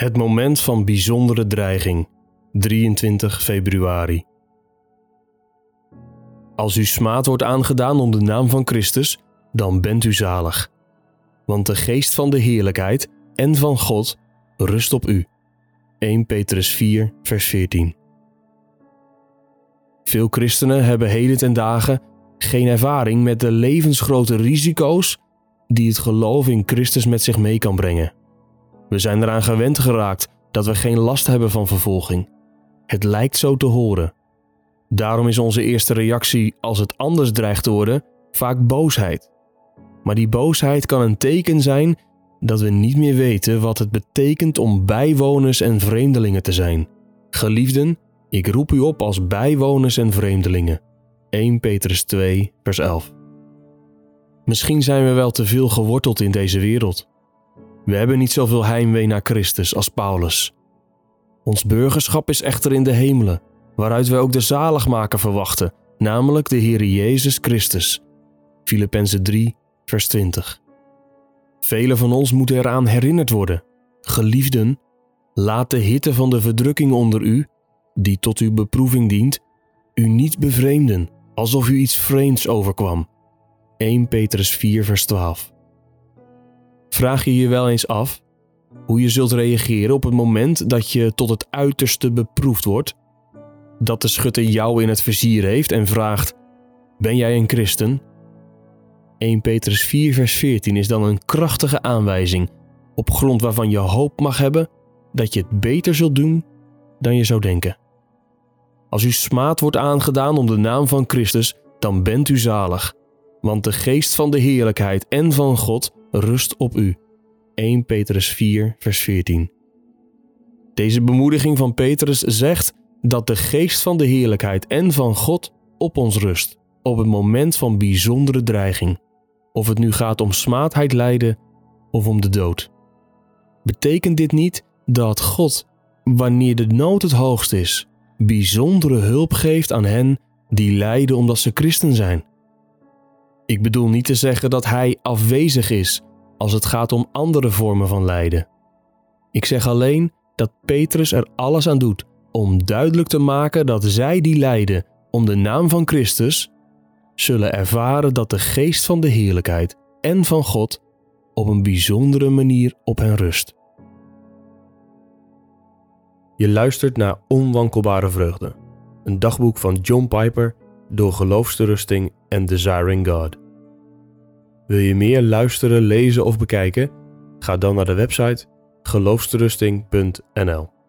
Het moment van bijzondere dreiging, 23 februari. Als u smaad wordt aangedaan om de naam van Christus, dan bent u zalig. Want de geest van de heerlijkheid en van God rust op u. 1 Petrus 4, vers 14. Veel christenen hebben heden ten dagen geen ervaring met de levensgrote risico's die het geloof in Christus met zich mee kan brengen. We zijn eraan gewend geraakt dat we geen last hebben van vervolging. Het lijkt zo te horen. Daarom is onze eerste reactie als het anders dreigt te worden vaak boosheid. Maar die boosheid kan een teken zijn dat we niet meer weten wat het betekent om bijwoners en vreemdelingen te zijn. Geliefden, ik roep u op als bijwoners en vreemdelingen. 1 Petrus 2, vers 11. Misschien zijn we wel te veel geworteld in deze wereld. We hebben niet zoveel heimwee naar Christus als Paulus. Ons burgerschap is echter in de hemelen, waaruit wij ook de zaligmaker verwachten, namelijk de Heer Jezus Christus. Filippenzen 3, vers 20. Velen van ons moeten eraan herinnerd worden. Geliefden, laat de hitte van de verdrukking onder u, die tot uw beproeving dient, u niet bevreemden, alsof u iets vreemds overkwam. 1 Petrus 4, vers 12. Vraag je je wel eens af hoe je zult reageren op het moment dat je tot het uiterste beproefd wordt? Dat de schutter jou in het vizier heeft en vraagt: Ben jij een christen? 1 Petrus 4, vers 14 is dan een krachtige aanwijzing op grond waarvan je hoop mag hebben dat je het beter zult doen dan je zou denken. Als u smaad wordt aangedaan om de naam van Christus, dan bent u zalig, want de geest van de heerlijkheid en van God rust op u. 1 Petrus 4, vers 14. Deze bemoediging van Petrus zegt dat de geest van de heerlijkheid en van God op ons rust, op het moment van bijzondere dreiging, of het nu gaat om smaadheid lijden of om de dood. Betekent dit niet dat God, wanneer de nood het hoogst is, bijzondere hulp geeft aan hen die lijden omdat ze christen zijn? Ik bedoel niet te zeggen dat Hij afwezig is als het gaat om andere vormen van lijden. Ik zeg alleen dat Petrus er alles aan doet om duidelijk te maken dat zij die lijden om de naam van Christus zullen ervaren dat de geest van de heerlijkheid en van God op een bijzondere manier op hen rust. Je luistert naar Onwankelbare Vreugde, een dagboek van John Piper door Geloofsterusting en Desiring God. Wil je meer luisteren, lezen of bekijken? Ga dan naar de website geloofsterusting.nl.